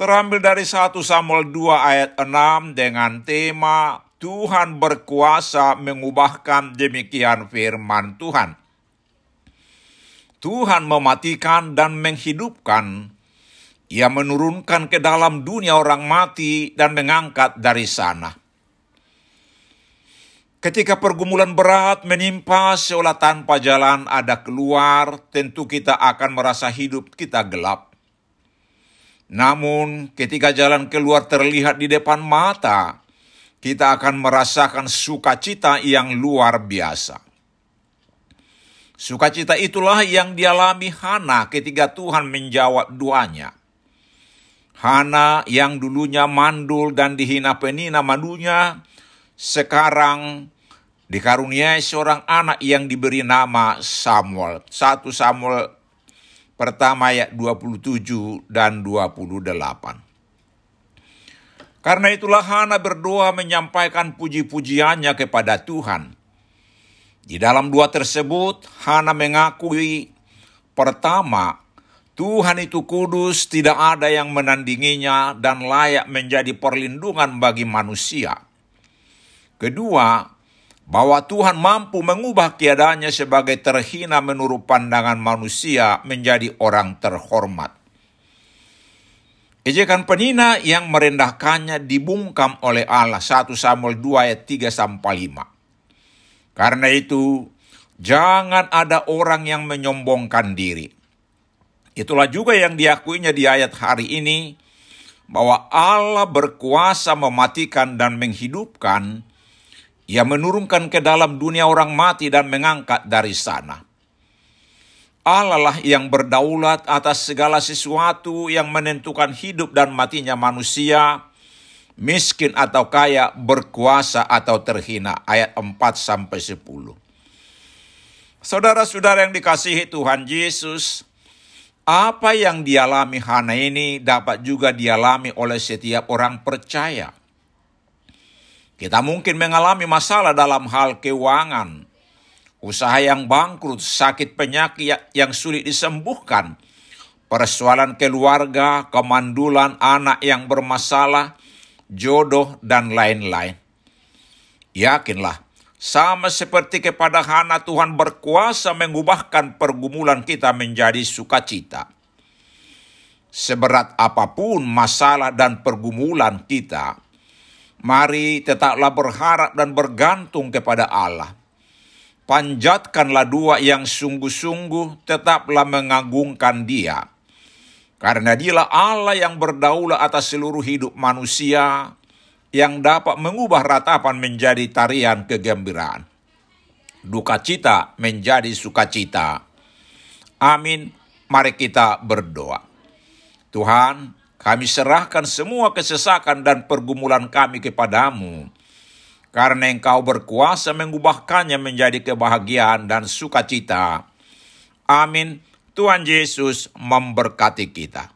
terambil dari 1 Samuel 2 ayat 6 dengan tema Tuhan berkuasa mengubahkan demikian firman Tuhan. Tuhan mematikan dan menghidupkan. Ia menurunkan ke dalam dunia orang mati dan mengangkat dari sana. Ketika pergumulan berat menimpa seolah tanpa jalan ada keluar, tentu kita akan merasa hidup kita gelap. Namun, ketika jalan keluar terlihat di depan mata, kita akan merasakan sukacita yang luar biasa. Sukacita itulah yang dialami Hana ketika Tuhan menjawab doanya. Hana yang dulunya mandul dan dihina penina madunya, sekarang dikaruniai seorang anak yang diberi nama Samuel. 1 Samuel pertama ayat 27 dan 28. Karena itulah Hana berdoa menyampaikan puji-pujiannya kepada Tuhan. Di dalam dua tersebut, Hana mengakui pertama, Tuhan itu kudus, tidak ada yang menandinginya dan layak menjadi perlindungan bagi manusia. Kedua, bahwa Tuhan mampu mengubah keadaannya sebagai terhina menurut pandangan manusia menjadi orang terhormat. Ejekan penina yang merendahkannya dibungkam oleh Allah. 1 Samuel 2 ayat 3 sampai 5. Karena itu, jangan ada orang yang menyombongkan diri. Itulah juga yang diakuinya di ayat hari ini, bahwa Allah berkuasa mematikan dan menghidupkan, ia menurunkan ke dalam dunia orang mati dan mengangkat dari sana. Allah lah yang berdaulat atas segala sesuatu yang menentukan hidup dan matinya manusia, miskin atau kaya, berkuasa atau terhina. Ayat 4 sampai 10. Saudara-saudara yang dikasihi Tuhan Yesus, apa yang dialami Hana ini dapat juga dialami oleh setiap orang percaya. Kita mungkin mengalami masalah dalam hal keuangan, usaha yang bangkrut, sakit penyakit yang sulit disembuhkan, persoalan keluarga, kemandulan anak yang bermasalah, jodoh, dan lain-lain. Yakinlah, sama seperti kepada Hana Tuhan berkuasa mengubahkan pergumulan kita menjadi sukacita. Seberat apa pun masalah dan pergumulan kita, mari tetaplah berharap dan bergantung kepada Allah panjatkanlah dua yang sungguh-sungguh tetaplah mengagungkan dia. Karena dialah Allah yang berdaulat atas seluruh hidup manusia yang dapat mengubah ratapan menjadi tarian kegembiraan. Duka cita menjadi sukacita. Amin. Mari kita berdoa. Tuhan, kami serahkan semua kesesakan dan pergumulan kami kepadamu karena engkau berkuasa mengubahkannya menjadi kebahagiaan dan sukacita. Amin. Tuhan Yesus memberkati kita.